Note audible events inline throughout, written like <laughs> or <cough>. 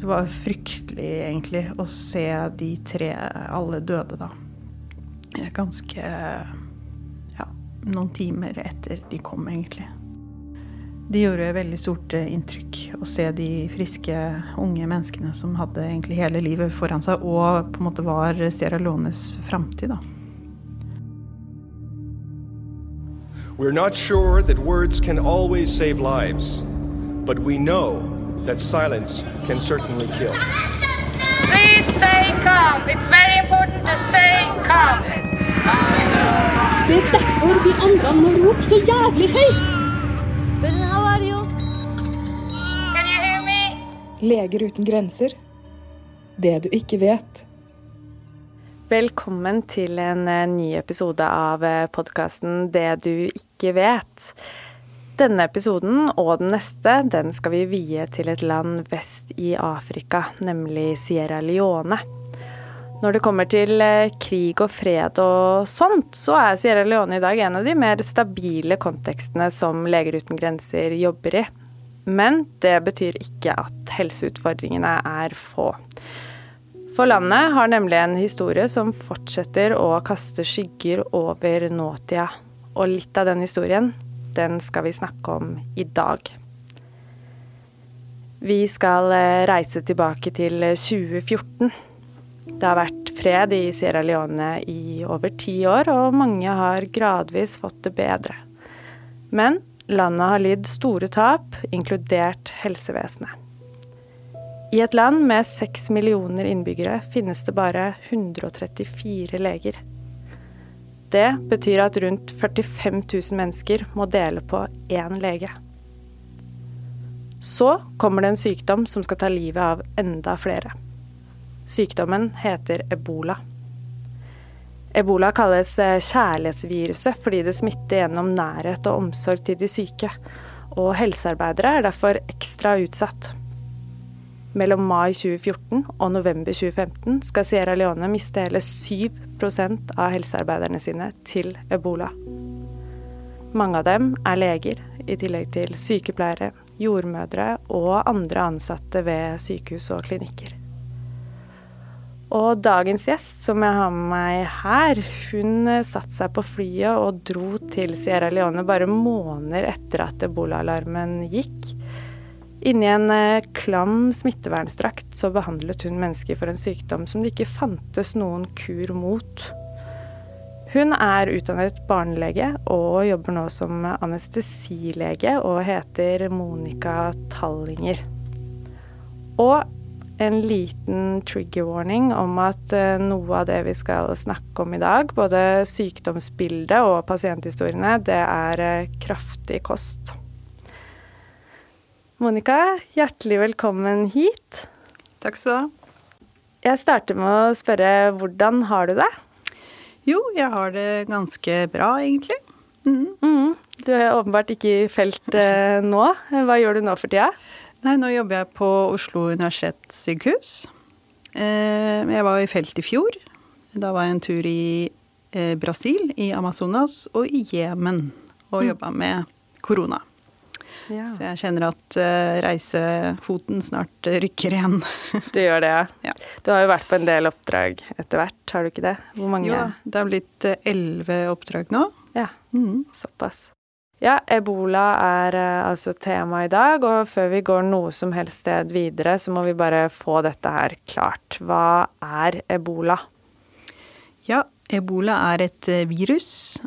Det var fryktelig, egentlig, å se de tre alle døde, da. Ganske Ja, noen timer etter de kom, egentlig. Det gjorde veldig stort inntrykk å se de friske, unge menneskene som hadde egentlig hele livet foran seg, og på en måte var Sierra Leones framtid, da. We're not sure that words can always save lives, but we know that silence can certainly kill. Please stay calm. It's very important to stay calm. Det er derfor vi andre må rope så jævlig høyt. Listen, how are you? Can you hear me? Leger uten grenser. Det du ikke vet. Velkommen til en eh, ny episode av podkasten Det du ikke vet. Denne episoden og den neste den skal vi vie til et land vest i Afrika, nemlig Sierra Leone. Når det kommer til eh, krig og fred og sånt, så er Sierra Leone i dag en av de mer stabile kontekstene som Leger uten grenser jobber i. Men det betyr ikke at helseutfordringene er få. For landet har nemlig en historie som fortsetter å kaste skygger over nåtida. Og litt av den historien, den skal vi snakke om i dag. Vi skal eh, reise tilbake til 2014. Det har vært fred i Sierra Leone i over ti år, og mange har gradvis fått det bedre. Men landet har lidd store tap, inkludert helsevesenet. I et land med seks millioner innbyggere finnes det bare 134 leger. Det betyr at rundt 45 000 mennesker må dele på én lege. Så kommer det en sykdom som skal ta livet av enda flere. Sykdommen heter ebola. Ebola kalles eh, kjærlighetsviruset fordi det smitter gjennom nærhet og omsorg til de syke. Og helsearbeidere er derfor ekstra utsatt. Mellom mai 2014 og november 2015 skal Sierra Leone miste hele 7% av helsearbeiderne sine til ebola. Mange av dem er leger, i tillegg til sykepleiere, jordmødre og andre ansatte ved sykehus og klinikker. Og dagens gjest, som jeg har med meg her, hun satte seg på flyet og dro til Sierra Leone bare måneder etter at ebolaalarmen gikk. Inni en eh, klam smittevernstrakt så behandlet hun mennesker for en sykdom som det ikke fantes noen kur mot. Hun er utdannet barnelege og jobber nå som anestesilege og heter Monica Tallinger. Og en liten trigger warning om at eh, noe av det vi skal snakke om i dag, både sykdomsbildet og pasienthistoriene, det er eh, kraftig kost. Monica, hjertelig velkommen hit. Takk skal du ha. Jeg starter med å spørre hvordan har du det? Jo, jeg har det ganske bra, egentlig. Mm. Mm. Du er åpenbart ikke i felt eh, <laughs> nå. Hva gjør du nå for tida? Nei, nå jobber jeg på Oslo universitetssykehus. Eh, jeg var i felt i fjor. Da var jeg en tur i eh, Brasil, i Amazonas og i Jemen og mm. jobba med korona. Ja. Så jeg kjenner at uh, reisefoten snart rykker igjen. <laughs> du gjør det, ja. Du har jo vært på en del oppdrag etter hvert, har du ikke det? Hvor mange? Jo, det har blitt eh, elleve oppdrag nå. Ja, mm. såpass. Ja, ebola er uh, altså tema i dag, og før vi går noe som helst sted videre, så må vi bare få dette her klart. Hva er ebola? Ja, ebola er et virus,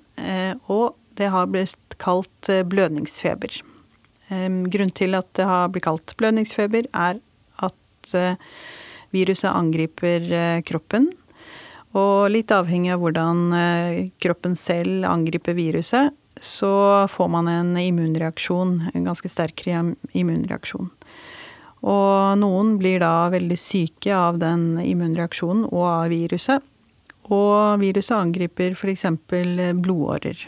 og det har blitt kalt blødningsfeber. Grunnen til at det har blitt kalt blødningsfeber, er at eh, viruset angriper eh, kroppen. Og litt avhengig av hvordan eh, kroppen selv angriper viruset, så får man en immunreaksjon, en ganske sterk immunreaksjon. Og noen blir da veldig syke av den immunreaksjonen og av viruset. Og viruset angriper f.eks. blodårer,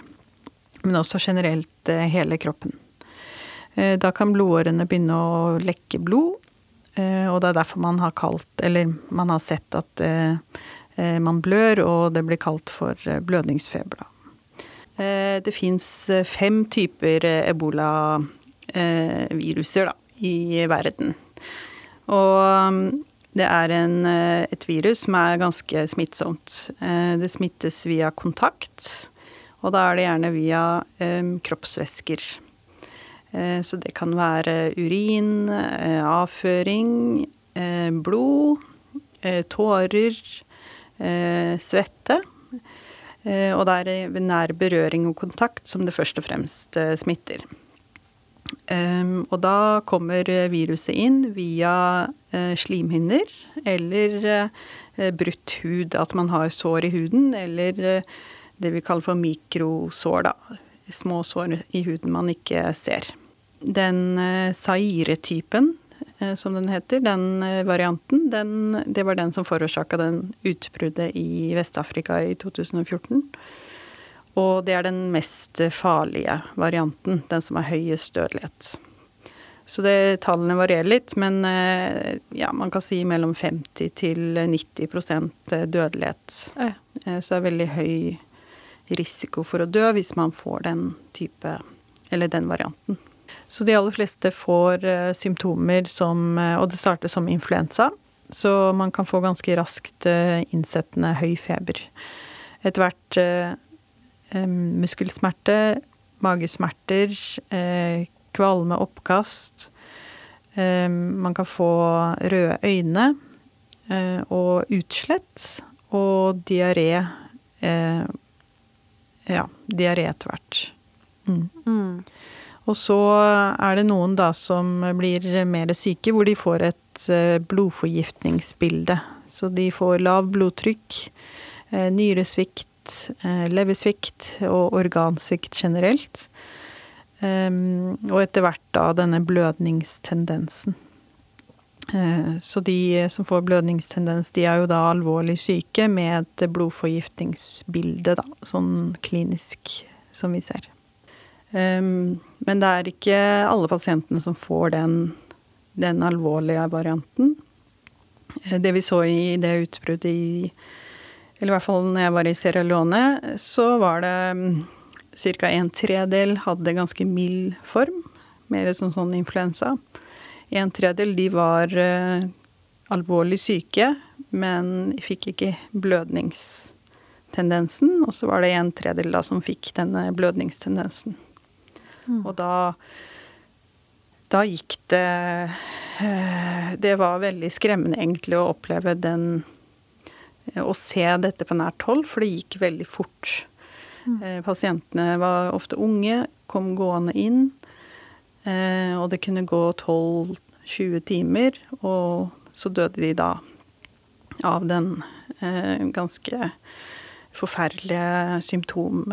men også generelt hele kroppen. Eh, da kan blodårene begynne å lekke blod, eh, og det er derfor man har kalt Eller man har sett at eh, man blør, og det blir kalt for blødningsfeber. Det fins fem typer ebolaviruser da, i verden. Og um, det er en, et virus som er ganske smittsomt. Det smittes via kontakt, og da er det gjerne via kroppsvæsker. Eh, så det kan være urin, avføring, blod, tårer, svette. Og det er ved nær berøring og kontakt som det først og fremst smitter. Og da kommer viruset inn via slimhinner eller brutt hud, at man har sår i huden, eller det vi kaller for mikrosår, da. Små sår i huden man ikke ser. Den Zaire-typen, som den heter, den varianten, den, det var den som forårsaka den utbruddet i Vest-Afrika i 2014. Og det er den mest farlige varianten, den som har høyest dødelighet. Så det, tallene varierer litt, men eh, ja, man kan si mellom 50 til 90 dødelighet. Ja. Eh, så det er veldig høy risiko for å dø hvis man får den type, eller den varianten. Så de aller fleste får uh, symptomer som Og det starter som influensa, så man kan få ganske raskt uh, innsettende høy feber. Etter hvert uh, muskelsmerte, magesmerter, eh, kvalme, oppkast. Man kan få røde øyne eh, og utslett og diaré. Eh, ja, diaré etter hvert. Mm. Mm. Og så er det noen da som blir mer syke, hvor de får et blodforgiftningsbilde. Så de får lav blodtrykk, nyresvikt, eh, leversvikt og organsvikt generelt. Um, og etter hvert da denne blødningstendensen. Så de som får blødningstendens, de er jo da alvorlig syke med et blodforgiftningsbilde, da, sånn klinisk som vi ser. Um, men det er ikke alle pasientene som får den, den alvorlige varianten. Det vi så i det utbruddet i eller i hvert fall når jeg var i Sierra Leone, så var det mm, ca. en tredel hadde ganske mild form. Mer som sånn influensa. En tredel de var uh, alvorlig syke, men fikk ikke blødningstendensen. Og så var det en tredel da som fikk denne blødningstendensen. Mm. Og da da gikk det uh, Det var veldig skremmende egentlig å oppleve den å se dette på nært hold, for det gikk veldig fort. Mm. Eh, pasientene var ofte unge, kom gående inn, eh, og det kunne gå 12-20 timer, og så døde de da av den eh, ganske forferdelige symptom,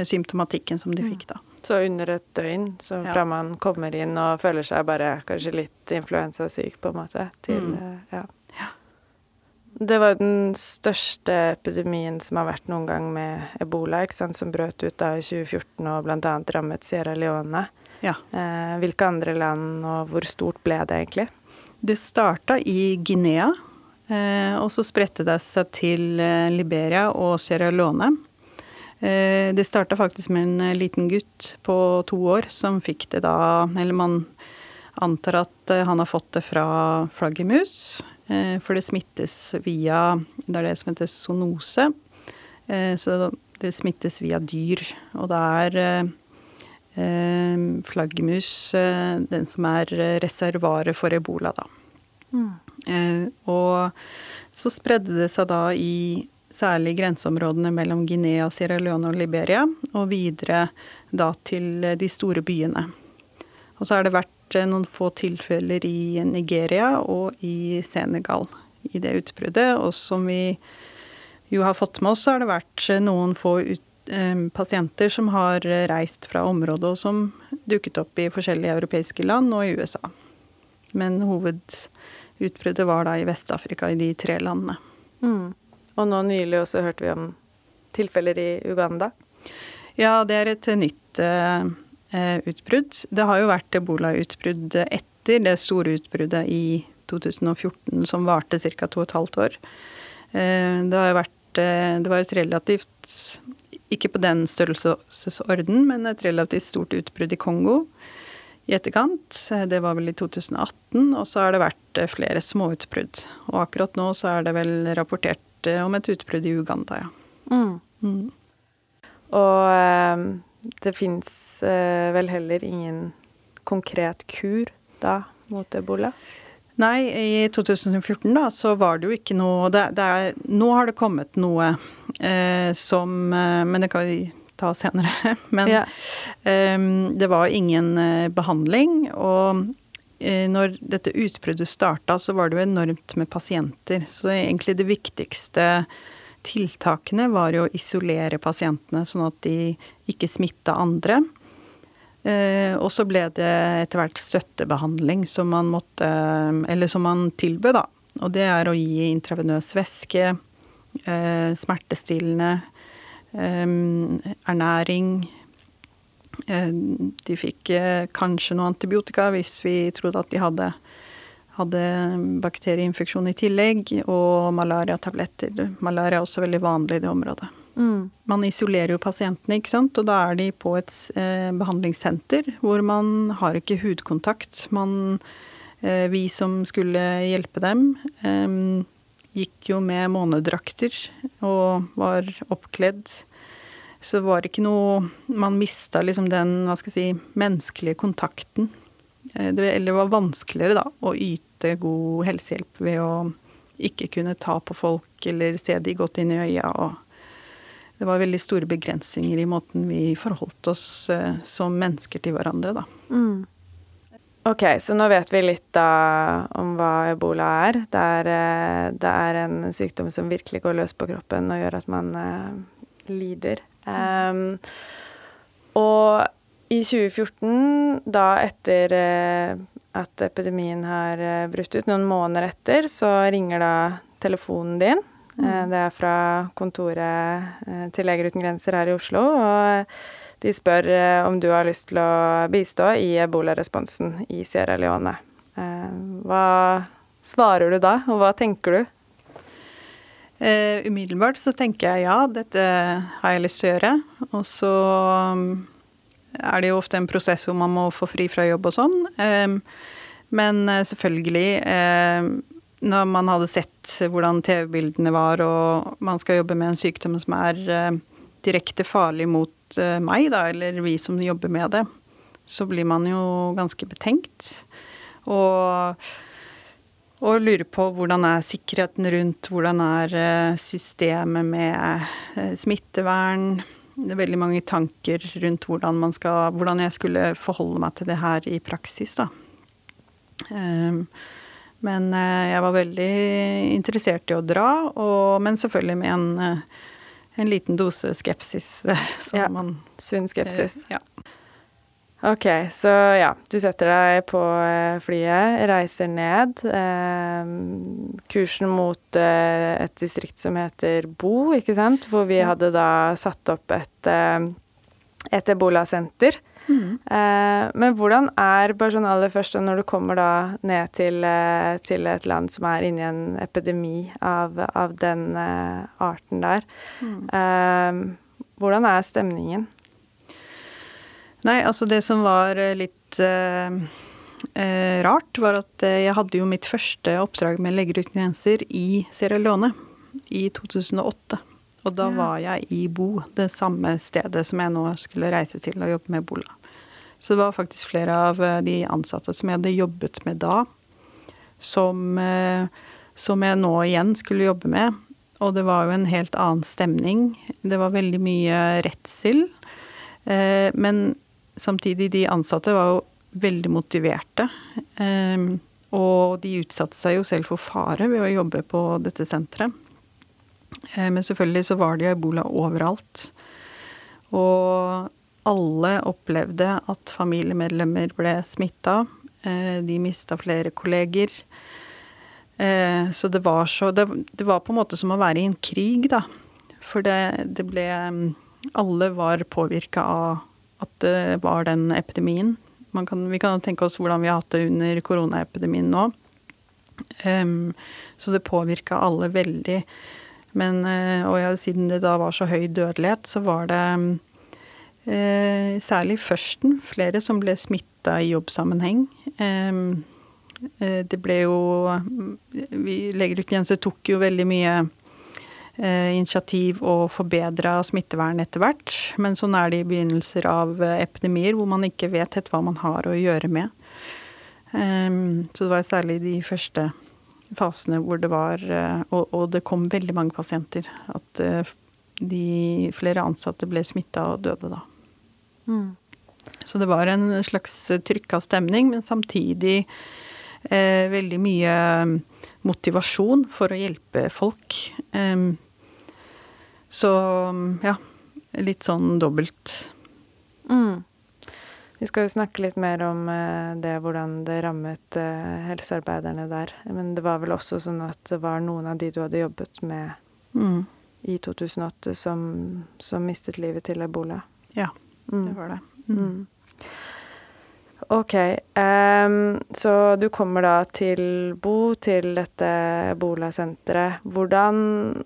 symptomatikken som de mm. fikk da. Så under et døgn, så fra ja. man kommer inn og føler seg bare kanskje litt influensasyk, på en måte, til mm. ja. Det var den største epidemien som har vært noen gang med ebola, ikke sant, som brøt ut da i 2014 og bl.a. rammet Sierra Leone. Ja. Eh, hvilke andre land, og hvor stort ble det egentlig? Det starta i Guinea, eh, og så spredte det seg til eh, Liberia og Sierra Leone. Eh, det starta faktisk med en eh, liten gutt på to år som fikk det da Eller man antar at eh, han har fått det fra flaggermus. For det smittes via Det er det som heter zoonose. Eh, så det smittes via dyr. Og det er flaggermus den som er reservaret for ebola, da. Mm. Og så spredde det seg da i særlig grenseområdene mellom Guinea, Sierra Leone og Liberia, og videre da til de store byene. Og så har det vært noen få tilfeller i Nigeria og i Senegal i det utbruddet. Og som vi jo har fått med oss, så har det vært noen få ut, eh, pasienter som har reist fra området, og som dukket opp i forskjellige europeiske land og i USA. Men hovedutbruddet var da i Vest-Afrika, i de tre landene. Mm. Og nå nylig også hørte vi om tilfeller i Uganda. Ja, det er et nytt Eh, utbrudd. Det har jo vært ebolautbrudd etter det store utbruddet i 2014 som varte ca. to og et halvt år. Uh, det vært uh, Det var et relativt Ikke på den størrelsesorden, men et relativt stort utbrudd i Kongo i etterkant. Det var vel i 2018, og så har det vært flere småutbrudd. Og akkurat nå så er det vel rapportert eh, om et utbrudd i Uganda, ja. Mm. Mm. Og eh, det fins eh, vel heller ingen konkret kur da mot ebola? Nei, i 2014 da, så var det jo ikke noe det, det er, Nå har det kommet noe eh, som Men det kan vi ta senere. <laughs> Men Ja. eh, det var ingen eh, behandling. Og når dette utbruddet starta, så var det jo enormt med pasienter. Så det, egentlig det viktigste tiltakene var jo å isolere pasientene, sånn at de ikke smitta andre. Eh, og så ble det etter hvert støttebehandling som man måtte Eller som man tilbød, da. Og det er å gi intravenøs væske, eh, smertestillende, eh, ernæring. Eh, de fikk eh, kanskje noe antibiotika hvis vi trodde at de hadde, hadde bakterieinfeksjon i tillegg, og malariatabletter. Malaria er også veldig vanlig i det området. Mm. Man isolerer jo pasientene, ikke sant, og da er de på et eh, behandlingssenter hvor man har ikke hudkontakt. Man, eh, vi som skulle hjelpe dem, eh, gikk jo med månedrakter og var oppkledd. Så det var ikke noe Man mista liksom den, hva skal jeg si, menneskelige kontakten. Eh, det, eller det var vanskeligere, da, å yte god helsehjelp ved å ikke kunne ta på folk eller se de godt inn i øya og det var veldig store begrensninger i måten vi forholdt oss eh, som mennesker til hverandre, da. Mm. Ok, så nå vet vi litt da om hva ebola er. Det er, eh, det er en sykdom som virkelig går løs på kroppen og gjør at man eh, lider. Em, og i 2014, da etter eh, at epidemien har eh, brutt ut, noen måneder etter, så ringer da telefonen din. Mm. Det er fra kontoret eh, til Leger uten grenser her i Oslo. og de spør eh, om du har lyst til å bistå i ebolaresponsen i Sierra Leone. Eh, Hva svarer du da, og hva tenker du? Eh, umiddelbart så tenker jeg ja, dette har jeg lyst til å gjøre. Og så um, er det jo ofte en prosess hvor man må få fri fra jobb og sånn. Um, men eh, selvfølgelig eh, Når man hadde sett hvordan TV-bildene var, og man skal jobbe med en sykdom som er uh, direkte farlig mot uh, meg, da, eller vi som jobber med det, så blir man jo ganske betenkt. Og og lurer på hvordan er sikkerheten rundt, hvordan er eh, systemet med eh, smittevern. Det er veldig mange tanker rundt hvordan, man skal, hvordan jeg skulle forholde meg til det her i praksis, da. Ehm, Men eh, jeg var veldig interessert i å dra, og, men selvfølgelig med en, en liten dose skepsis. Som Ja, man Sunn skepsis. Ja. Ok, så ja, du setter deg på eh, flyet, reiser ned. Eh, kursen mot eh, et distrikt som heter Bo, ikke sant? Hvor vi hadde da satt opp et, eh, et ebolasenter. Eh, men hvordan er bare sånn aller først, når du kommer da ned til, eh, til et land som er inni en epidemi av, av den arten der, eh, hvordan er stemningen? Nei, altså det som var eh, litt eh, eh, rart, var at eh, jeg hadde jo mitt første oppdrag med Leger uten grenser i Sierra Leone i 2008. Og da Ja. var jeg i Bo, det samme stedet som jeg nå skulle reise til og jobbe med ebola. Så det var faktisk flere av de ansatte som jeg hadde jobbet med da, som, som jeg nå igjen skulle jobbe med. Og det var jo en helt annen stemning. Det var veldig mye redsel. Men samtidig, de ansatte var jo veldig motiverte. Eh, Og de utsatte seg jo selv for fare ved å jobbe på dette senteret. Eh, Men selvfølgelig så var det jo ebola overalt. Og alle opplevde at familiemedlemmer ble smitta. De mista flere kolleger. Eh, Så det var så det, det var på en måte som å være i en krig, da. For det, det ble mm, Alle var påvirka av at det var den epidemien. Kan, vi kan tenke oss hvordan vi har hatt det under koronaepidemien nå. Um, så det påvirka alle veldig. Men, eh, og ja, siden det da var så høy dødelighet, så var det Eh, særlig førsten. Flere som ble smitta i jobbsammenheng. Eh, eh, det ble jo Vi legger ut igjen, så det tok jo veldig mye initiativ og forbedra smittevern etter hvert. Men sånn er det i begynnelser av eh, epidemier hvor man ikke vet helt hva man har å gjøre med. Um, så det var særlig de første fasene hvor det var uh, og, det kom veldig mange pasienter. At de flere ansatte ble smitta og døde da. Mm. Så det var en slags trykka stemning, men samtidig veldig mye motivasjon for å hjelpe folk. Um, så ja, litt sånn dobbelt. Mm. Vi skal jo snakke litt mer om eh, det, hvordan det rammet eh, helsearbeiderne der. Men det var vel også sånn at det var noen av de du hadde jobbet med mm. i 2008, som, som, mistet livet til ebola. Ja, mm. det var det. Mm. mm. Ok. Um, så du kommer da til Bo, til dette ebolasenteret. Hvordan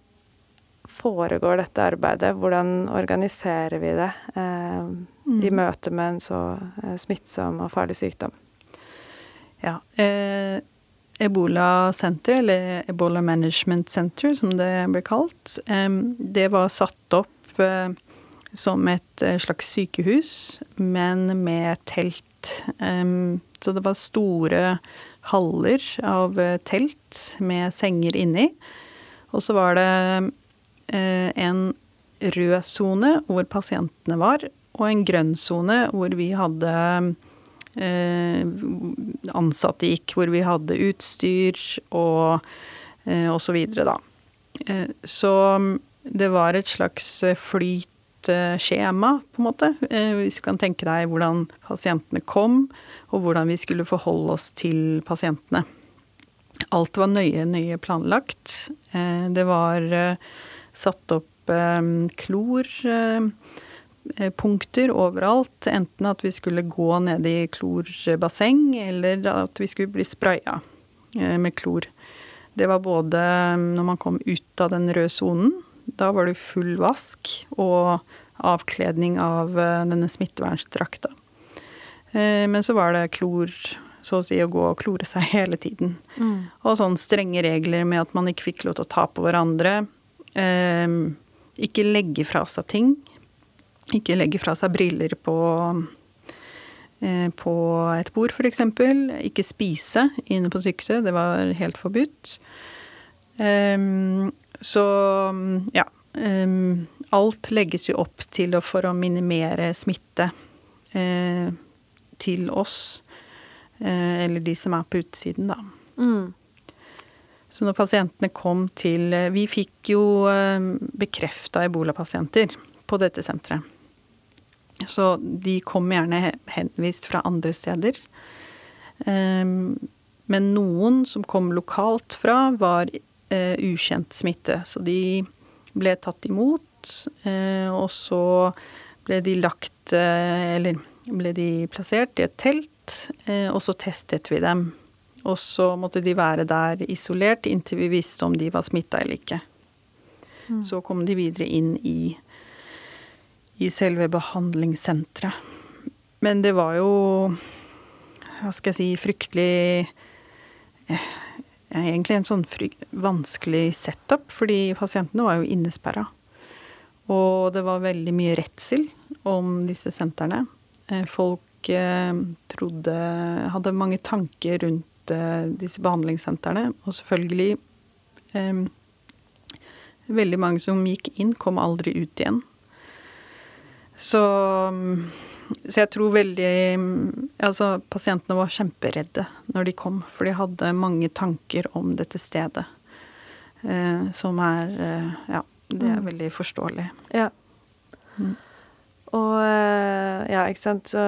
foregår dette arbeidet? Hvordan organiserer vi det eh, mm. i møte med en så eh, smittsom og farlig sykdom? Ja. Eh, Ebola Center, eller Ebola Management Center som det ble kalt, eh, det var satt opp eh, som et eh, slags sykehus, men med telt. så det var store haller av telt med senger inni. Og så var det en rød sone hvor pasientene var, og en grønn sone hvor vi hadde eh, ansatte gikk, hvor vi hadde utstyr og, eh, og så videre, da. Så det var et slags flytskjema, på en måte. Hvis du kan tenke deg hvordan pasientene kom, og hvordan vi skulle forholde oss til pasientene. Alt var nøye, nøye planlagt. Det var satt opp eh, klorpunkter overalt. Enten at vi skulle gå ned i klorbasseng, eller at vi skulle bli spraya eh, med klor. Det var både når man kom ut av den røde sonen, da var det full vask og avkledning av eh, denne smittevernsdrakta. Men så var det klor, så å si, å gå og klore seg <laughs> hele tiden. Mm. Og sånn strenge regler med at man ikke fikk lov til å ta på hverandre. Ehm, ikke legge fra seg ting. Ikke legge fra seg briller på, eh, på et bord, f.eks. Ikke spise inne på sykehuset. Det var helt forbudt. Ehm, så ja. Ehm, alt legges jo opp til og for å minimere smitte eh, til oss. Eh, eller de som er på utsiden, da. Mm. Så når pasientene kom til eh, Vi fikk jo eh, bekrefta ebolapasienter på dette senteret. Så de kom gjerne henvist fra andre steder. Ehm, men noen som kom lokalt fra, var eh, ukjent smitte. Så de ble tatt imot, og så ble de lagt Eller ble de plassert i et telt, og så testet vi dem og så måtte de være der isolert inntil vi visste om de var smitta eller ikke. Mm. Så kom de videre inn i, i selve behandlingssenteret. Men det var jo Hva skal jeg si Fryktelig eh, Egentlig en sånn vanskelig setup, fordi pasientene var jo innesperra. Og det var veldig mye redsel om disse sentrene. Eh, folk eh, trodde Hadde mange tanker rundt disse behandlingssentrene. Og selvfølgelig eh, Veldig mange som gikk inn, kom aldri ut igjen. Så, så jeg tror veldig Altså, pasientene var kjemperedde når de kom, for de hadde mange tanker om dette stedet. Eh, som er eh, Ja, det er mm. veldig forståelig. Ja. Mm. Og eh, ja, ikke sant, så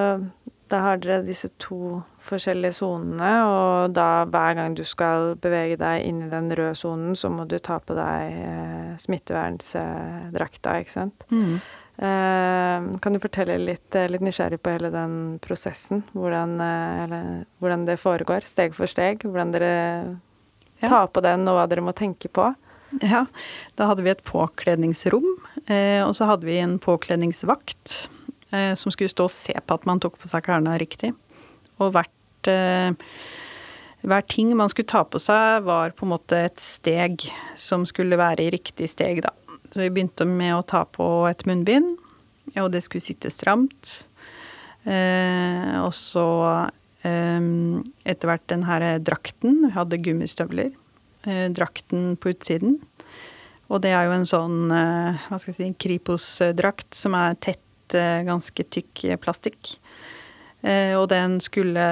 da har dere disse to forskjellige sonene, og da hver gang du skal bevege deg inn i den røde sonen, så må du ta på deg eh, smittevernsdrakta, ikke sant. Mm. Eh, kan du fortelle litt, eh, litt nysgjerrig på hele den prosessen? Hvordan, eh, eller, hvordan det foregår, steg for steg? Hvordan dere ja. tar på den, og hva dere må tenke på? Ja, da hadde vi et påkledningsrom, eh, og så hadde vi en påkledningsvakt eh, som skulle stå og se på at man tok på seg klærne riktig. Og hvert eh, hver ting man skulle ta på seg, var på en måte et steg som skulle være i riktig steg, da. Så vi begynte med å ta på et munnbind, og det skulle sitte stramt. Eh, og så eh, etter hvert den her drakten. Vi hadde gummistøvler. Eh, drakten på utsiden. Og det er jo en sånn eh, hva skal jeg si, Kripos-drakt som er tett, eh, ganske tykk plastikk. Eh, og den skulle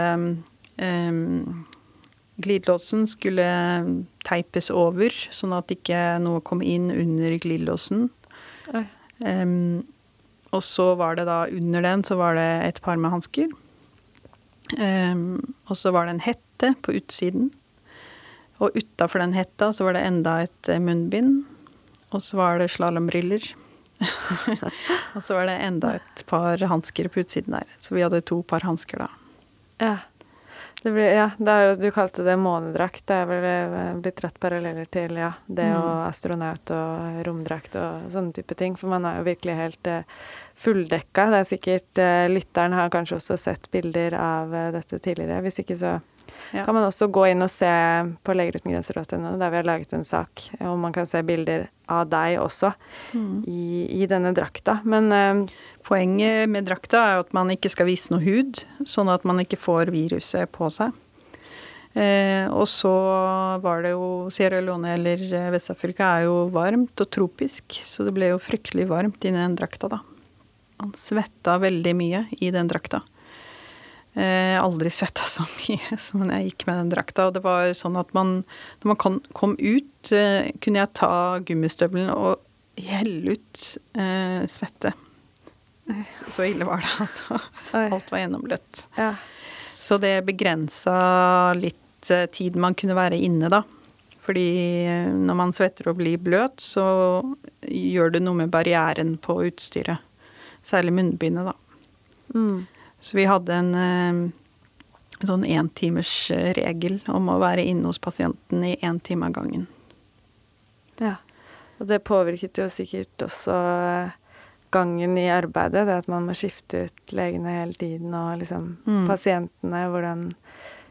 Glidelåsen skulle teipes over, sånn at ikke noe kom inn under glidelåsen. Um, og så var det da under den så var det et par med hansker. Um, og så var det en hette på utsiden. Og utafor den hetta så var det enda et eh, munnbind. Og så var det slalåmbriller. <laughs> og så var det enda et par hansker på utsiden der. Så vi hadde to par hansker da. Ja. Det blir, ja, det jo, du kalte det månedrakt. Det er vel eh, blitt dratt paralleller til ja, det mm. og astronaut og romdrakt og sånne type ting. For man er jo virkelig helt uh, fulldekka. Det er sikkert uh, Lytteren har kanskje også sett bilder av uh, dette tidligere. Hvis ikke så ja. kan man også gå inn og se på legerutenGrenser.no, der vi har laget en sak, og man kan se bilder av deg også mm. i, i, denne drakta. Men Poenget med drakta er at man ikke skal vise noe hud, sånn at man ikke får viruset på seg. Eh, og så var det jo Sierra Leone eller eh, Vest-Afrika er jo varmt og tropisk, så det ble jo fryktelig varmt inni den drakta, da. Man svetta veldig mye i den drakta. Eh, aldri svetta så mye <laughs> som når jeg gikk med den drakta. Og det var sånn at man Når man kom, ut, eh, kunne jeg ta gummistøvelen og helle ut eh, svette så ille var det, <laughs> altså. Oi. Alt var gjennombløtt. Ja. Så det begrensa litt eh, tid man kunne være inne, da. Fordi eh, når man svetter og blir bløt, så gjør det noe med barrieren på utstyret. Særlig munnbindet, da. Mm. Så vi hadde en, en eh, sånn entimersregel om å være inne hos pasienten i én time av gangen. Ja. Og det påvirket jo sikkert også gangen i arbeidet, det at man må skifte ut legene hele tiden, og liksom mm. pasientene, hvordan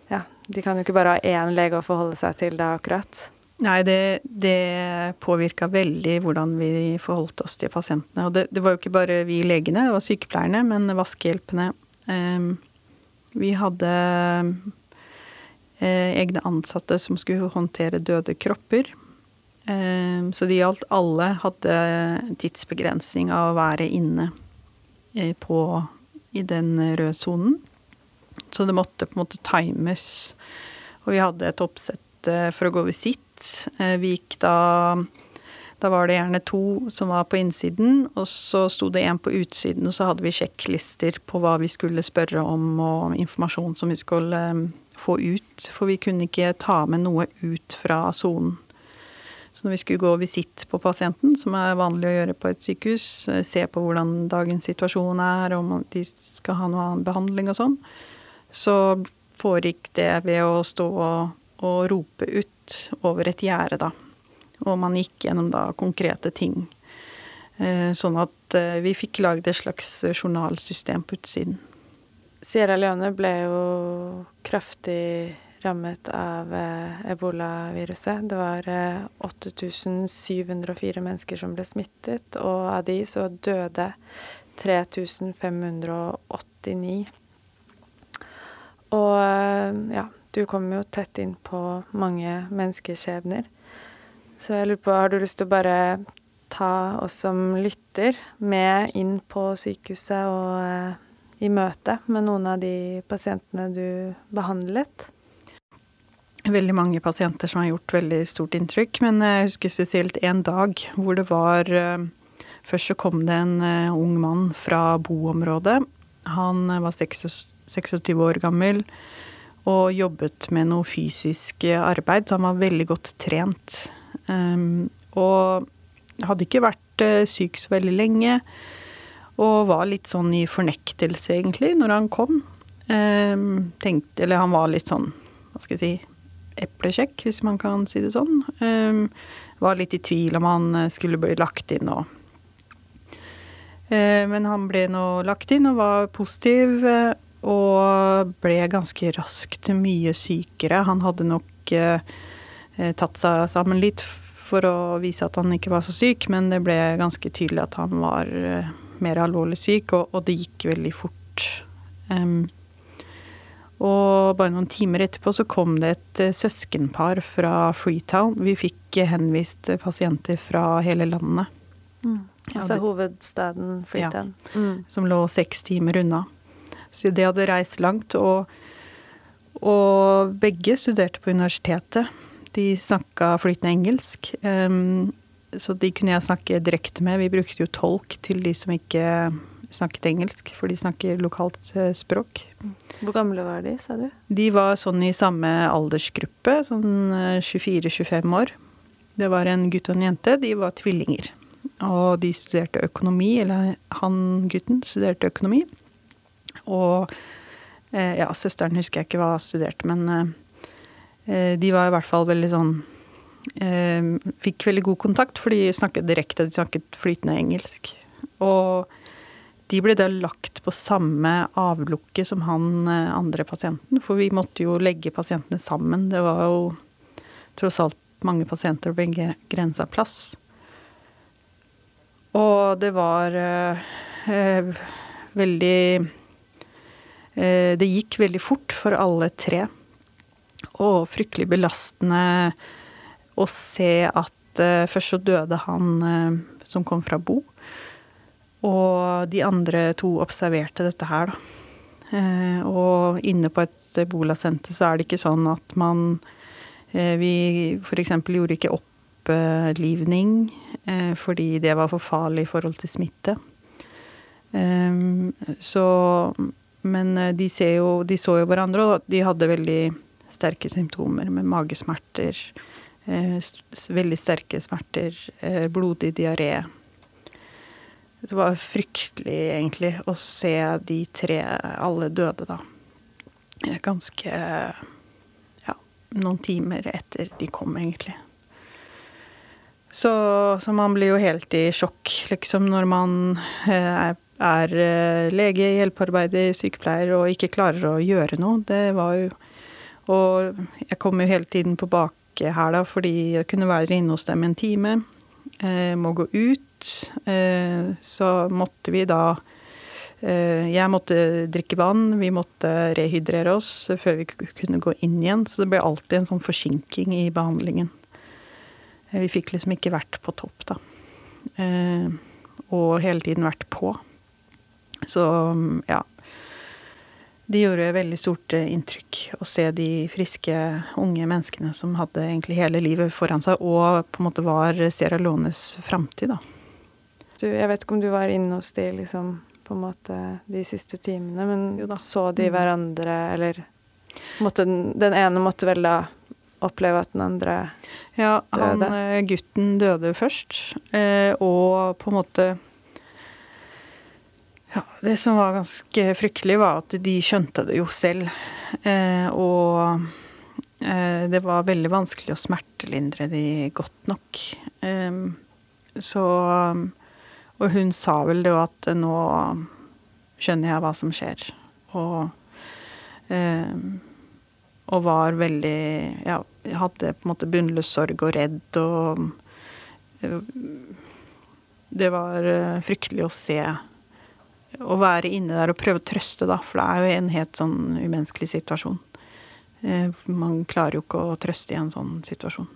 Ja, de kan jo ikke bare ha én lege å forholde seg til da, akkurat. Nei, det, det påvirka veldig hvordan vi forholdt oss til pasientene. Og det, det, var jo ikke bare vi legene, det var sykepleierne, men vaskehjelpene. Um, vi hadde eh, egne ansatte som skulle håndtere døde kropper. Ehm, så det gjaldt alle hadde tidsbegrensning av å være inne eh, på, i den røde sonen. Så det måtte på en måte times. Og vi hadde et oppsett eh, for å gå visitt. Vi gikk da Da var det gjerne to som var på innsiden, og så sto det én på utsiden, og så hadde vi sjekklister på hva vi skulle spørre om, og informasjon som vi skulle få ut. For vi kunne ikke ta med noe ut fra sonen. Så når vi skulle gå visitt på pasienten, som er vanlig å gjøre på et sykehus, eh, se på hvordan dagens situasjon er, om de skal ha noe annen behandling og sånn, så foregikk det ved å stå og, og rope ut over et gjerde, da. Og man gikk gjennom da konkrete ting. Eh, sånn at eh, vi fikk lagd et slags journalsystem på utsiden. Sierra Leone ble jo kraftig rammet av eh, ebolaviruset. Det var eh, 8704 mennesker som ble smittet, og av de så døde 3589. Og ja, du kom jo tett inn på mange menneskeskjebner. Så jeg lurer på, har du lyst til å bare ta oss som lytter med inn på sykehuset og eh, i møte med noen av de pasientene du behandlet? veldig mange pasienter som har gjort veldig stort inntrykk. Men jeg husker spesielt en dag hvor det var eh, Først så kom det en eh, ung mann fra boområdet. Han eh, var 26 år gammel og jobbet med noe fysisk arbeid, så han var veldig godt trent. Ehm, og hadde ikke vært syk så veldig lenge. Og var litt sånn i fornektelse, egentlig, når han kom. Ehm, tenkte, eller han var litt sånn, hva skal jeg si eplekjekk, hvis man kan si det sånn. Um, var litt i tvil om han eh, skulle bli lagt inn og Eh, Men han ble nå lagt inn og var positiv, eh, og ble ganske raskt mye sykere. Han hadde nok eh, eh, tatt seg sammen litt for å vise at han ikke var så syk, men det ble ganske tydelig at han var eh, mer alvorlig syk, og, og det gikk veldig fort. Um, og bare noen timer etterpå så kom det et eh, søskenpar fra Freetown. Vi fikk eh, henvist eh, pasienter fra hele landet. Mm. Altså hovedstaden Freetown. Mm. som lå seks timer unna. Så de hadde reist langt, og, og begge studerte på universitetet. De snakka flytende engelsk, em, så de kunne jeg snakke direkte med. Vi brukte jo tolk til de som ikke snakket engelsk, for de snakker lokalt eh, språk. Hvor gamle var de, sa du? De var sånn i samme aldersgruppe, sånn eh, 24-25 år. Det var en gutt og en jente. De var tvillinger. Og de studerte økonomi, eller han gutten studerte økonomi. Og eh, ja, søsteren husker jeg ikke hva studerte, men eh, eh, de var i hvert fall veldig sånn eh, Fikk veldig god kontakt, for de snakket direkte, de snakket flytende engelsk. Og de ble da lagt på samme avlukke som han eh, andre pasienten, for vi måtte jo legge pasientene sammen. Det var jo tross alt mange pasienter og begrensa plass. Og det var eh, eh, veldig eh, Det gikk veldig fort for alle tre. Og fryktelig belastende å se at uh, først så døde han uh, som kom fra Bo. Og de andre to observerte dette her, da. Uh, og inne på et bolasenter så er det ikke sånn at man Vi f.eks. gjorde ikke opplivning fordi det var for farlig i forhold til smitte. Så Men de, jo, de så jo hverandre, og de hadde veldig sterke symptomer med magesmerter. Eh, veldig sterke smerter, eh, blodig diaré. Det var fryktelig, egentlig, å se de tre alle døde, da. Eh, Ganske Ja, noen timer etter de kom, egentlig. Så, så man blir jo helt i sjokk, liksom, når man er, er lege, hjelpearbeider, sykepleier og ikke klarer å gjøre noe. Det var jo Og jeg kom jo hele tiden på da, fordi jeg kunne være inne hos dem en time. Eh, må gå ut. Eh, så måtte vi da eh, Jeg måtte drikke vann, vi måtte rehydrere oss før vi kunne gå inn igjen. Så det ble alltid en sånn forsinking i behandlingen. Eh, Vi fikk liksom ikke vært på topp, da. Eh, og hele tiden vært på. Så mm, ja. Det gjorde veldig stort eh, inntrykk å se de friske, unge menneskene som hadde egentlig hele livet foran seg, og på en måte var Sierra Leones framtid, da. Du, jeg vet ikke om du var inne hos de liksom på en måte de siste timene, men så de Mm. hverandre, eller måtte den, den ene måtte vel da oppleve at den andre Ja, han Døde. eh, gutten døde først, eh, og på en måte Ja, det som var ganske fryktelig, var at de skjønte det jo selv. Eh, og eh, det var veldig vanskelig å smertelindre de godt nok. Eh, så Og hun sa vel det jo at nå skjønner jeg hva som skjer. Og eh, og var veldig Ja, hadde på en måte bunnløs sorg og redd og eh, Det var eh, fryktelig å se Å være inne der og prøve å trøste, da, for det er jo en helt sånn umenneskelig situasjon. Eh, Man klarer jo ikke å trøste i en sånn situasjon.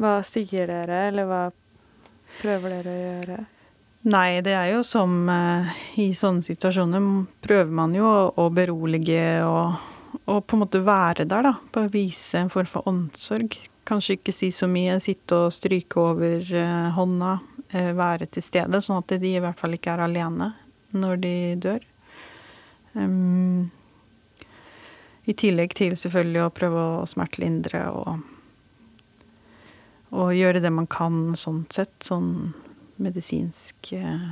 Hva sier dere, eller hva prøver dere å gjøre? Nei, det er jo som eh, i sånne situasjoner prøver man jo å, berolige og, og på en måte være der, da. å vise en form for omsorg. Kanskje ikke si så mye, sitte og stryke over eh, hånda. Eh, være til stede, sånn at de i hvert fall ikke er alene når de dør. Um, I tillegg til selvfølgelig å prøve å smertelindre og, og gjøre det man kan sånn sett, sånn medisinsk eh,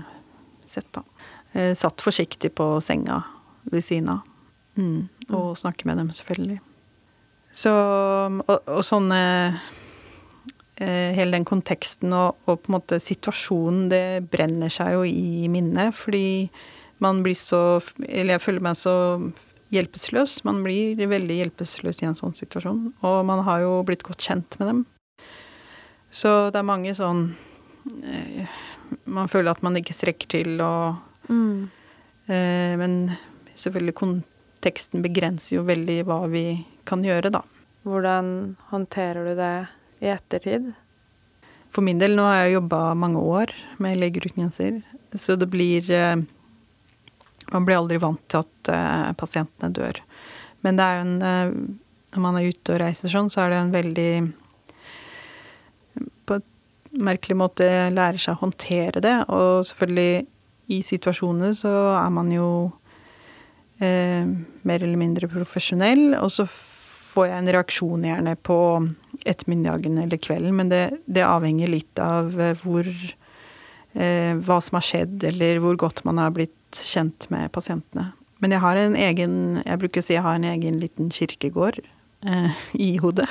sett, da. Eh, satt forsiktig på senga ved siden av. Mm. Og snakke med dem, selvfølgelig. Så Og, og sånne hele den konteksten og, og, på en måte situasjonen, det brenner seg jo i minnet. Fordi man blir så Eller jeg føler meg så hjelpeløs. Man blir veldig hjelpeløs i en sånn situasjon. Og man har jo blitt godt kjent med dem. Så det er mange sånn eh, Man føler at man ikke strekker til og mm. eh, Men selvfølgelig konteksten begrenser jo veldig hva vi kan gjøre, da. Hvordan håndterer du det i ettertid? For min del, nå har jeg jobba mange år med grenser, så det blir eh, Man blir aldri vant til at uh, pasientene dør. Men det er jo en uh, Når man er ute og reiser sånn, så er det en veldig På en merkelig måte lærer seg å håndtere det. Og selvfølgelig, i situasjoner så er man jo eh, mer eller mindre profesjonell, og så får jeg en reaksjon gjerne på ettermiddagen eller kvelden, men det, det avhenger litt av eh, hvor eh, Hva som har skjedd, eller hvor godt man har blitt kjent med pasientene. Men jeg har en egen Jeg bruker å si jeg har en egen liten kirkegård eh, i hodet.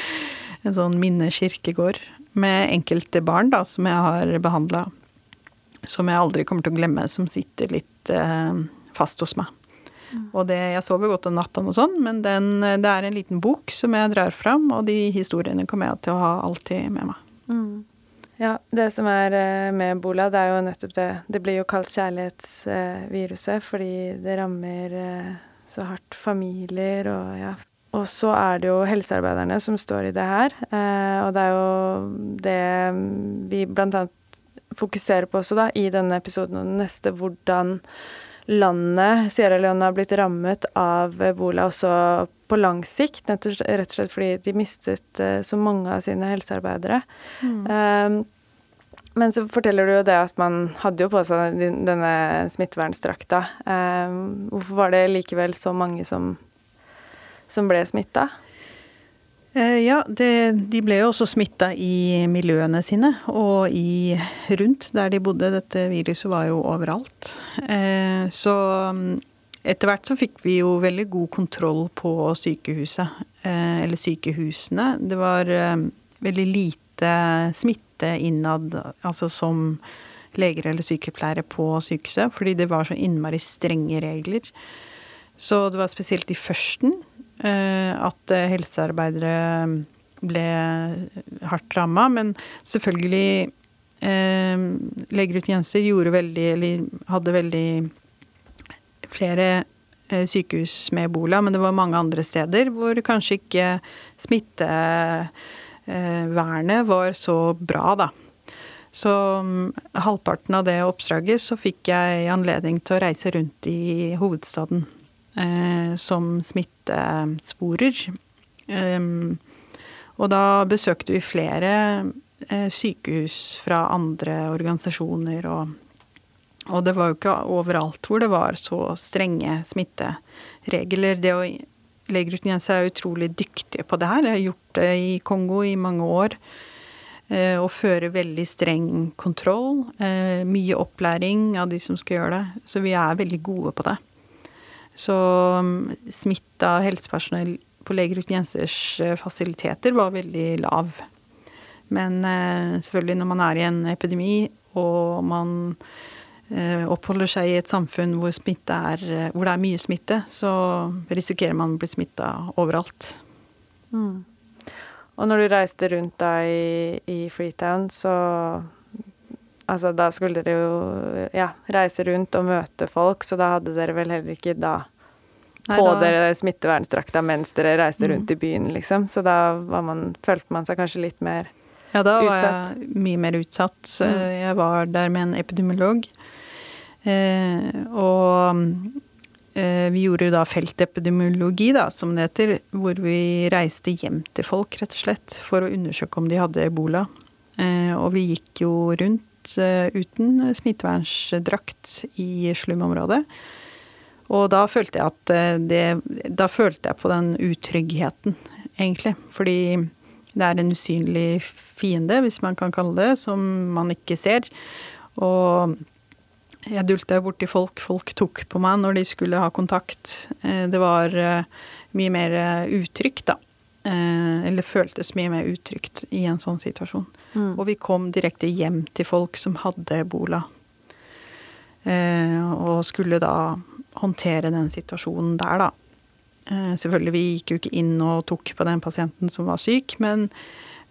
<laughs> en sånn minnekirkegård med enkelte barn da, som jeg har behandla. Som jeg aldri kommer til å glemme, som sitter litt eh, fast hos meg. Og det, jeg sover godt om natta og sånn, men den, det er en liten bok som jeg drar fram, og de historiene kommer jeg til å ha alltid med meg. Mm. Ja, det som er eh, med ebola, det er jo nettopp det Det blir jo kalt kjærlighetsviruset fordi det rammer eh, så hardt familier og ja. Og så er det jo helsearbeiderne som står i det her, eh, og det er jo det vi blant annet fokuserer på også da i denne episoden og den neste, hvordan landet Sierra Leone har blitt rammet av ebola også på lang sikt, rett og slett fordi de mistet uh, så mange av sine helsearbeidere. Mm. Um, men så forteller du jo det at man hadde jo på seg denne smittevernsdrakta. Um, hvorfor var det likevel så mange som, som ble smitta? Eh, ja, det, de ble jo også smitta i miljøene sine og i rundt der de bodde. Dette viruset var jo overalt. Eh, så mm, etter hvert så fikk vi jo veldig god kontroll på sykehuset, eh, eller sykehusene. Det var veldig lite smitte innad, altså som leger eller sykepleiere på sykehuset, fordi det var så innmari strenge regler. Så det var spesielt i førsten at eh, helsearbeidere ble hardt ramma. Men selvfølgelig eh, Leger uten grenser gjorde veldig, eller hadde veldig flere sykehus med ebola, men det var mange andre steder hvor kanskje ikke smittevernet var så bra, da. Så um, halvparten av det oppdraget så fikk jeg anledning til å reise rundt i hovedstaden eh, som smittesporer. Og da besøkte vi flere eh, sykehus fra andre organisasjoner og og det var jo ikke overalt hvor det var så strenge smitteregler. Det å Leger uten grenser er utrolig dyktige på det her. Jeg har gjort det i Kongo i mange år. Eh, og fører veldig streng kontroll. Eh, mye opplæring av de som skal gjøre det. Så vi er veldig gode på det. Så smitt av helsepersonell på Leger uten grensers eh, fasiliteter var veldig lav. Men eh, selvfølgelig når man er i en epidemi og man eh, oppholder seg i et samfunn hvor, er, hvor, det er mye smitte, så risikerer man å bli smitta overalt. Mm. Og når du reiste rundt da i, i Freetown, så Altså, da skulle dere jo ja, reise rundt og møte folk, så da hadde dere vel heller ikke da Nei, på da... dere smittevernstrakta mens dere reiste mm. rundt i byen, liksom. Så da man, følte man seg kanskje litt mer utsatt. Ja, da var jeg mye mer utsatt. Mm. Jeg var der med en epidemiolog. Eh, og eh, vi gjorde jo da feltepidemiologi, da, som det heter, hvor vi reiste hjem til folk, rett og slett, for å undersøke om de hadde ebola. Eh, og vi gikk jo rundt Eh, uten smittevernsdrakt i slumområdet. Og da følte jeg at eh, det Da følte jeg på den utryggheten, egentlig. Fordi det er en usynlig fiende, hvis man kan kalle det, som man ikke ser. Og jeg dulta borti folk. Folk tok på meg når de skulle ha kontakt. Eh, det var mye mer utrygt, da. Eh, eller føltes mye mer utrygt i en sånn situasjon. Og vi kom direkte hjem til folk som hadde ebola. Eh, og skulle da håndtere den situasjonen der, da. Eh, selvfølgelig, vi gikk jo ikke inn og tok på den pasienten som var syk, men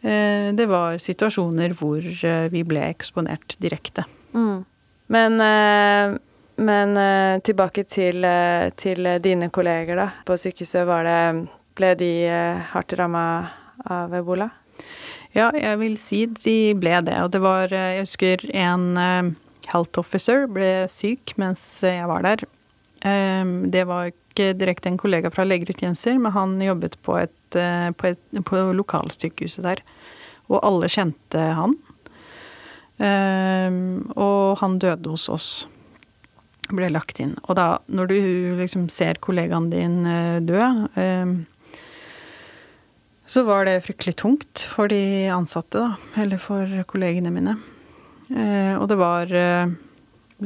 eh, det var situasjoner hvor vi ble eksponert direkte. Mm. Men, eh, men tilbake til, til dine kolleger da, på sykehuset. Var det, ble de eh, hardt ramma av ebola? Ja, jeg vil si de ble det. Og det var eh, Jeg husker en eh, health officer ble syk mens jeg var der. Ehm, Det var ikke direkte en kollega fra Legeutjenester, men han jobbet på, et, på, et, på lokalsykehuset der. Og alle kjente han. Ehm, Og han døde hos oss. Ble lagt inn. Og da, når du liksom ser kollegaen din dø ehm, så var det fryktelig tungt for de ansatte, da. Eller for kollegene mine. Eh, og det var eh,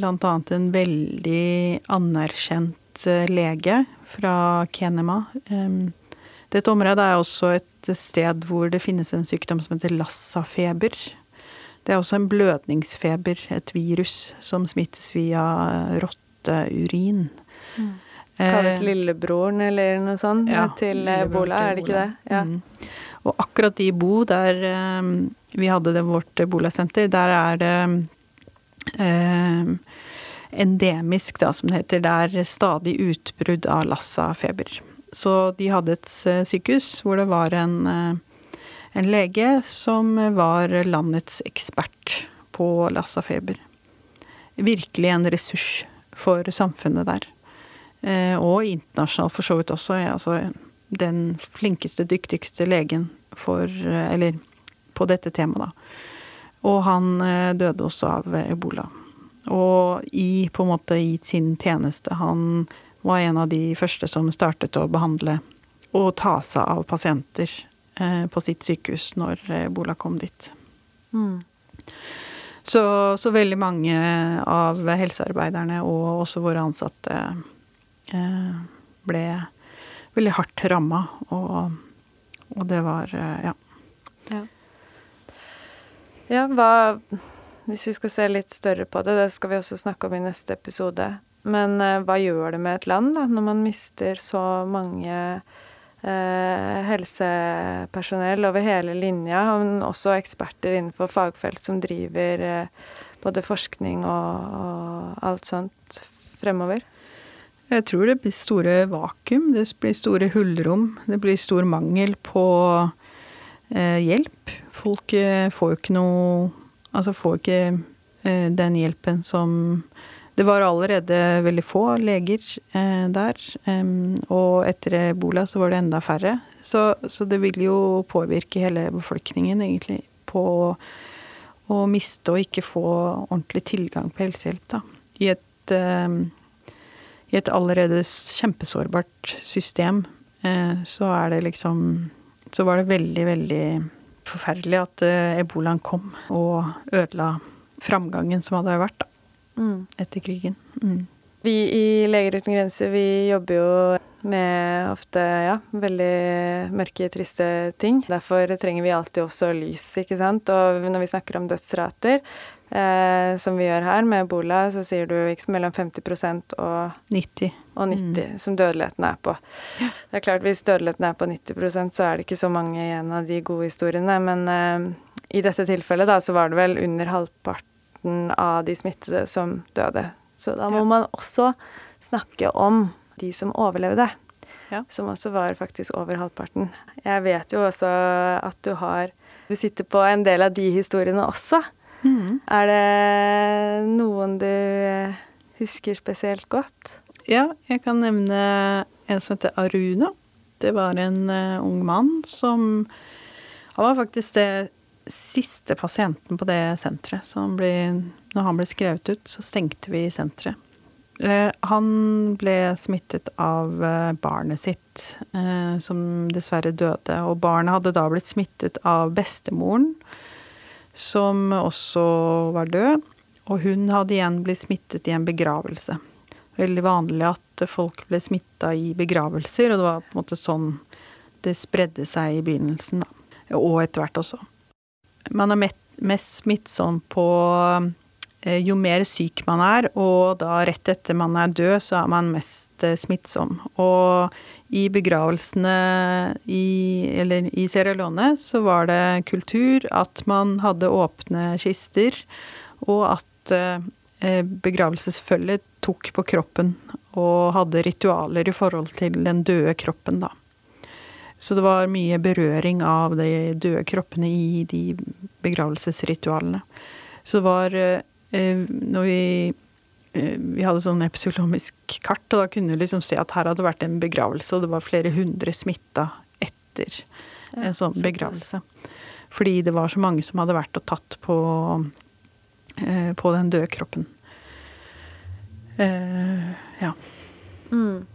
annet en veldig anerkjent eh, lege fra Kenema. Dette området er også et sted hvor det finnes en sykdom som heter lassafeber. Det er også en blødningsfeber, et virus som smittes via rotteurin. Kalles Eh, lillebroren eller noe sånt ja, til Bola, er det ikke det? Ja. Mm. Og akkurat i Bo, der eh, vi hadde det vårt Bola-senter, der er det eh, endemisk, da, som det heter. Det er stadig utbrudd av Lassa-feber. Så de hadde et eh, sykehus hvor det var en, eh, en lege som var landets ekspert på Lassa-feber. Virkelig en ressurs for samfunnet der. Eh, og internasjonalt for så vidt også. Altså, den flinkeste, dyktigste legen for eh, Eller på dette temaet, da. Og han eh, døde også av ebola. Og i, på en måte, i sin tjeneste. Han var en av de første som startet å behandle og ta seg av pasienter på sitt sykehus når ebola kom dit. Mm. Så, så veldig mange av helsearbeiderne og også våre ansatte ble veldig hardt ramma, og, og det var eh, ja. Ja. ja, hva Hvis vi skal se litt større på det, det skal vi også snakke om i neste episode. Men eh, hva gjør det med et land da, når man mister så mange eh, helsepersonell over hele linja, men også eksperter innenfor fagfelt som driver eh, både forskning og, og alt sånt fremover? Jeg tror det blir store vakuum, det blir store hullrom, det blir stor mangel på eh, hjelp. Folk eh, får jo ikke noe Altså får ikke eh, den hjelpen som Det var allerede veldig få leger eh, der, em, og etter ebola så var det enda færre. Så, så det vil jo påvirke hele befolkningen, egentlig, på å miste og ikke få ordentlig tilgang på helsehjelp, da. I et em, i et allerede kjempesårbart system, eh, så er det liksom Så var det veldig, veldig forferdelig at eh, ebolaen kom og ødela framgangen som hadde vært da, Mm. etter krigen. Mm. Vi i Leger uten grenser, vi jobber jo med ofte ja, veldig mørke, triste ting. Derfor trenger vi alltid også lys, ikke sant. Og når vi snakker om dødsrater, eh, som vi gjør her med ebola, så sier du ikke, mellom 50% og 90. og 90 som dødeligheten er på. Det er klart Hvis dødeligheten er på 90% så er det ikke så mange igjen av de gode historiene. Men eh, i dette tilfellet da, så var det vel under halvparten av de smittede som døde. Så da må Ja. man også snakke om de som overlevde. Ja. Som også var faktisk over halvparten. Jeg vet jo også at du har Du sitter på en del av de historiene også. Mm. Er det noen du eh, husker spesielt godt? Ja, jeg kan nevne en som heter Aruna. Det var en uh, ung mann som Han var faktisk det siste pasienten på det senteret. Så han ble, når han ble skrevet ut, så stengte vi senteret. Uh, han ble smittet av uh, barnet sitt, som dessverre døde. Og barnet hadde da blitt smittet av bestemoren, som også var død. Og hun hadde igjen blitt smittet i en begravelse. Veldig vanlig at folk ble smitta i begravelser, og det var på en måte sånn det spredde seg i begynnelsen, da. Og etter hvert også. Man er mest smittsom på eh, jo mer syk man er, og da rett etter man er død, så er man mest eh, smittsom. Og i begravelsene i, eller i Sierra Leone så var det kultur at man hadde åpne kister, og at eh, begravelsesfølget tok på kroppen og hadde ritualer i forhold til den døde kroppen, da. Så det var mye berøring av de døde kroppene i de begravelsesritualene. Så det var eh, Når vi Vi hadde sånn epsilomisk kart, og da kunne vi liksom se at her hadde vært en begravelse, og det var flere hundre smitta etter en sånn begravelse. Fordi det var så mange som hadde vært og tatt på, eh, på den døde kroppen. Eh, ja. Mm.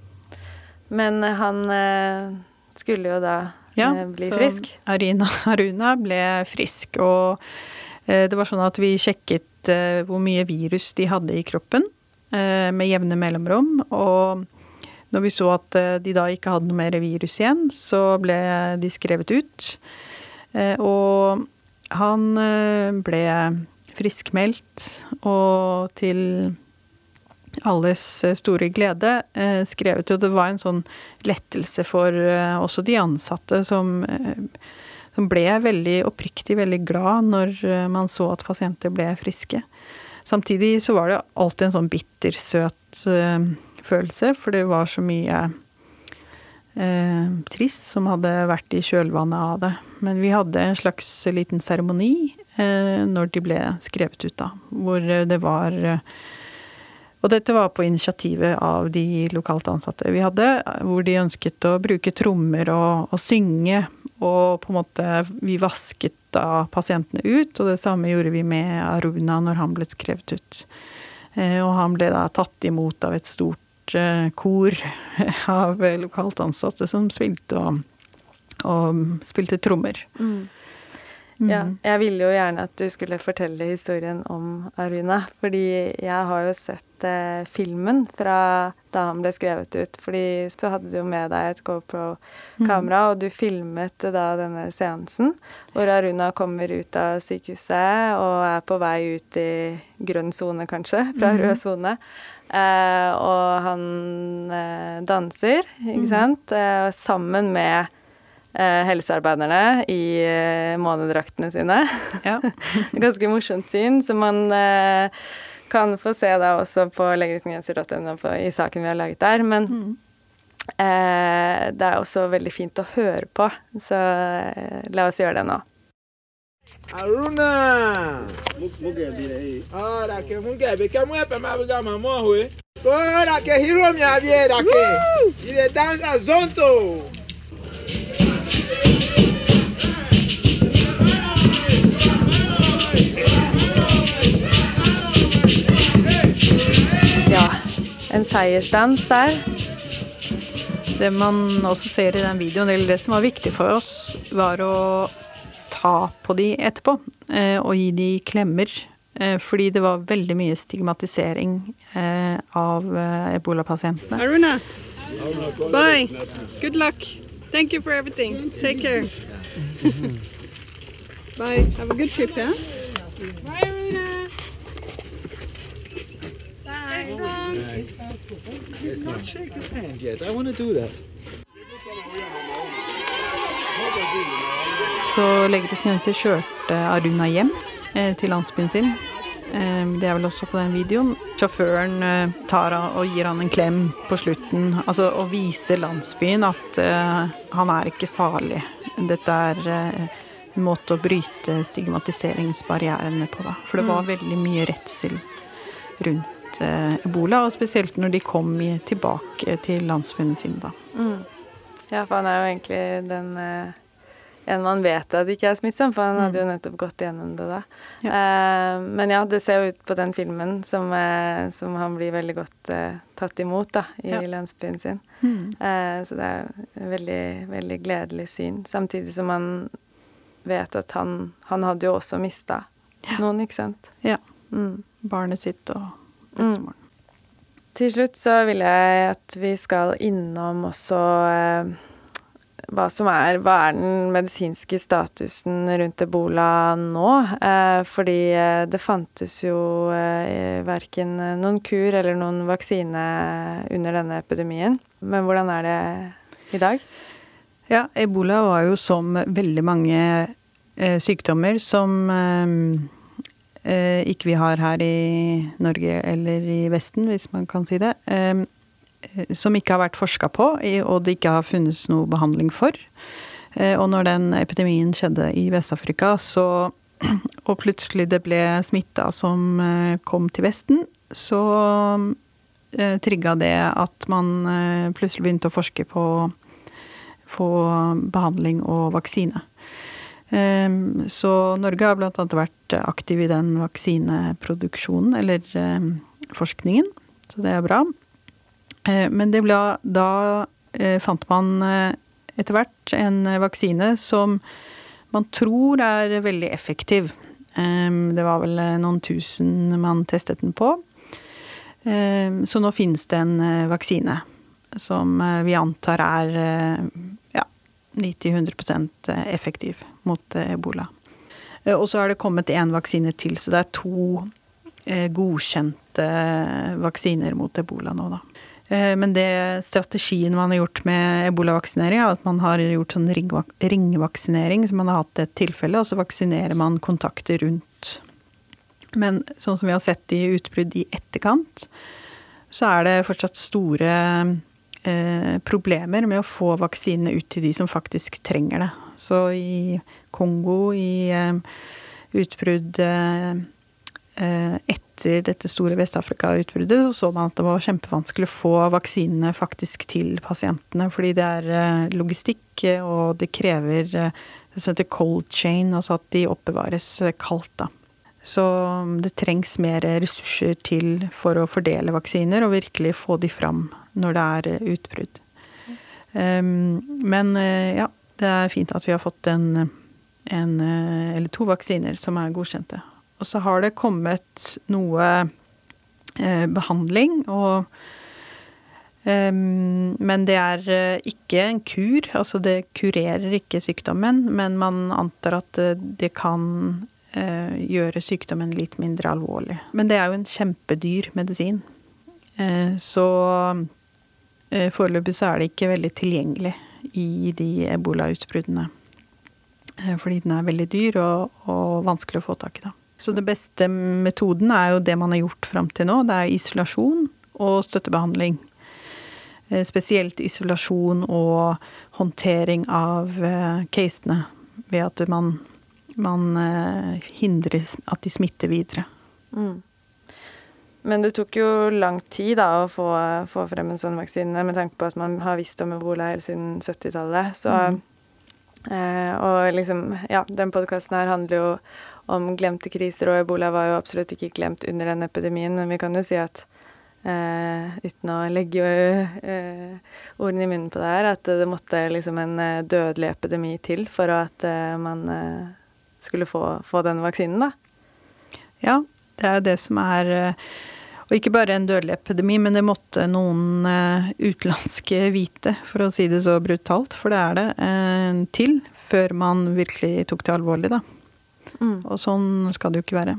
Men eh, han eh, skulle jo da Ja, eh, bli frisk. Arina <laughs> Aruna ble frisk, og eh, det var sånn at vi sjekket eh, hvor mye virus de hadde i kroppen eh, med jevne mellomrom. Og når vi så at eh, de da ikke hadde noe mer virus igjen, så ble de skrevet ut. Eh, og han ble friskmeldt, og til alles store glede skrevet jo det var en sånn lettelse for også de ansatte som, eh, ble ble veldig oppriktig veldig glad når eh, man så at pasienter ble friske. Samtidig så var det alltid en sånn bittersøt uh, følelse, for det var så mye uh, trist som hadde vært i kjølvannet av det. Men vi hadde en slags liten seremoni uh, når de ble skrevet ut, da, hvor eh, det var eh, og dette var på initiativet av de lokalt ansatte vi hadde, hvor de ønsket å bruke trommer og, og synge. Og på en måte vi vasket da pasientene ut, og det samme gjorde vi med Aruna når han ble skrevet ut. Eh, og han ble da tatt imot av et stort eh, kor <laughs> av lokalt ansatte som spilte og, og spilte trommer. Mm. Ja, jeg ville jo gjerne at du skulle fortelle historien om Aruna, fordi jeg har jo sett eh, filmen fra da han ble skrevet ut. Fordi så hadde du jo med deg et GoPro-kamera, og du filmet da denne seansen hvor Aruna kommer ut av sykehuset og er på vei ut i grønn sone, kanskje, fra rød sone. Eh, og han eh, danser, ikke sant, eh, sammen med helsearbeiderne i eh, månedraktene sine. Ja. <laughs> Ganske morsomt syn, så man eh, kan få se da også på leggetjenester.no i saken vi har laget der. Men eh, det er også veldig fint å høre på, så eh, la oss gjøre det nå. Aruna! Ora en seiersdans der. Det man også ser i den videoen, eller det som var viktig for oss, var å ta på de etterpå eh, og gi de klemmer. Eh, fordi det var veldig mye stigmatisering eh, av ebolapasientene. Aruna, bye. Good luck. Thank you for everything. Take care. <laughs> bye. Have a good trip, yeah? Let's not shake his hand yet. I want to do that. Så legerutinenser kjørte Aruna hjem eh, til landsbyen sin. Eh, det er vel også på den videoen. Sjåføren eh, tar og gir han en klem på slutten. Altså å vise landsbyen at eh, han er ikke farlig. Dette er eh, en måte å bryte stigmatiseringsbarrierene på, da. For det var veldig mye redsel rundt eh, ebola, og spesielt når de kom tilbake til landsbyen sin, da. Ja, for han er jo egentlig den eh, en man vet at ikke er smittsom, for han hadde jo nettopp gått gjennom det da. Eh, men ja, det ser jo ut på den filmen som, eh, som han blir veldig godt eh, tatt imot da, i Ja. landsbyen sin. Eh, så det er et veldig, veldig gledelig syn. Samtidig som man vet at han, han hadde jo også mista noen, ikke sant. Ja. Mm. Barnet sitt og bestemoren. Til slutt så vil jeg at vi skal innom også eh, hva som er Hva er den medisinske statusen rundt ebola nå? Eh, fordi eh, det fantes jo eh, verken noen kur eller noen vaksine under denne epidemien. Men hvordan er det i dag? Ja, ebola var jo som veldig mange eh, sykdommer som eh, ikke vi har her i Norge eller i Vesten, hvis man kan si det. Eh, som ikke har vært forska på, og det ikke har funnes noe behandling for. Eh, og når den epidemien skjedde i Vest-Afrika, så <clears throat> Og plutselig det ble smitta som eh, kom til Vesten, så eh, trigga det at man plutselig begynte å forske på, på behandling og vaksine. Så Norge har annet vært aktiv i den vaksineproduksjonen, eller forskningen. Så det er bra. Eh, men det ble, da eh, fant man eh, etter hvert en vaksine som man tror er veldig effektiv. Det var vel noen tusen man testet den på. Så nå finnes det en vaksine som vi antar er 90-100% effektiv mot ebola. Og så har det kommet én vaksine til, så det er to godkjente vaksiner mot ebola nå, da. Eh, men det strategien man har gjort med ebolavaksinering, er at man har gjort sånn ringvaksinering, så man har hatt et tilfelle, og så vaksinerer man kontakter rundt. Men sånn som vi har sett i utbrudd i etterkant, så er det fortsatt store eh, problemer med å få vaksinene ut til de som faktisk trenger det. Så i Kongo, i eh, utbrudd eh, Eh, etter dette store Vest-Afrika-utbruddet så så man at det var kjempevanskelig å få vaksinene faktisk til pasientene. Fordi det er eh, logistikk, og det krever det som heter cold chain, altså at de oppbevares kaldt. da. Så mm, det trengs mer ressurser til for å fordele vaksiner og virkelig få de fram når det er utbrudd. Um, men ja, det er fint at vi har fått en, en eller to vaksiner som er godkjente. Og så har det kommet noe eh, behandling, og eh, Men det er eh, ikke en kur. Altså det kurerer ikke sykdommen, men man antar at eh, det kan eh, gjøre sykdommen litt mindre alvorlig. Men det er jo en kjempedyr medisin. Eh, så foreløpig så er det ikke veldig tilgjengelig i de ebolautbruddene. Fordi den er veldig dyr og, og vanskelig å få tak i. da. Så den beste metoden er jo det man har gjort fram til nå. Det er isolasjon og støttebehandling. Eh, spesielt isolasjon og håndtering av eh, casene ved at man, man eh, hindrer at de smitter videre. Mm. Men det tok jo lang tid da å få, få, frem en sånn vaksine, med tanke på at man har visst om ebola helt siden 70-tallet. Så mm. eh, Og liksom, ja, den podkasten her handler jo om glemte kriser, og ebola var jo absolutt ikke glemt under den epidemien, men vi kan jo si at Uh, uten å legge uh, ordene i munnen på det her, at det måtte liksom en eh, dødelig epidemi til for at uh, man skulle få, få den vaksinen, da. Ja, det er jo det som er og ikke bare en dødelig epidemi, men det måtte noen utenlandske vite, for å si det så brutalt, for det er det, til før man virkelig tok det alvorlig, da. Mm. Og sånn skal det jo ikke være.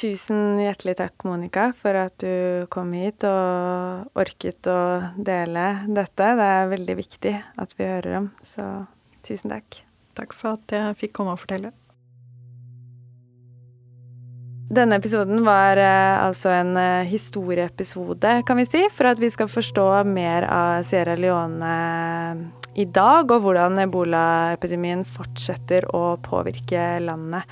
Tusen hjertelig takk, Monica, for at du kom hit og orket å dele dette. Det er veldig viktig at vi hører om, så tusen takk. Takk for at jeg fikk komme og fortelle. Denne episoden var eh, altså en eh, historieepisode, kan vi si, for at vi skal forstå mer av Sierra Leone i dag, og hvordan ebolaepidemien fortsetter å påvirke landet.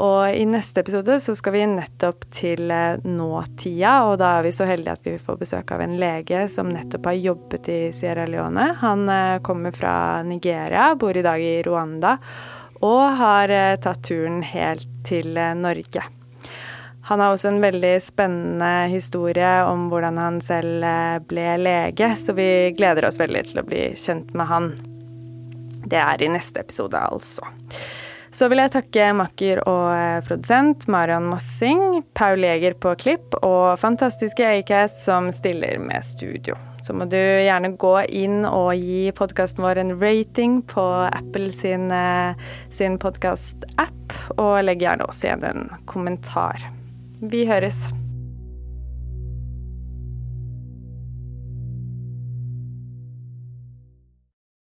Og i neste episode så skal vi nettopp til eh, nåtida, og da er vi så heldige at vi får besøk av en lege som nettopp har jobbet i Sierra Leone. Han eh, kommer fra Nigeria, bor i dag i Rwanda, og har eh, tatt turen helt til Norge. Han har også en veldig spennende historie om hvordan han selv eh, ble lege, så vi gleder oss veldig til å bli kjent med han. Det er i neste episode, altså. Så vil jeg takke makker og eh, produsent Marion Mossing, Paul Jeger på klipp og fantastiske Acast som stiller med studio. Så må du gjerne gå inn og gi podkasten vår en rating på Apple sin, eh, sin podkast-app, og legg gjerne også igjen en kommentar. Vi høres.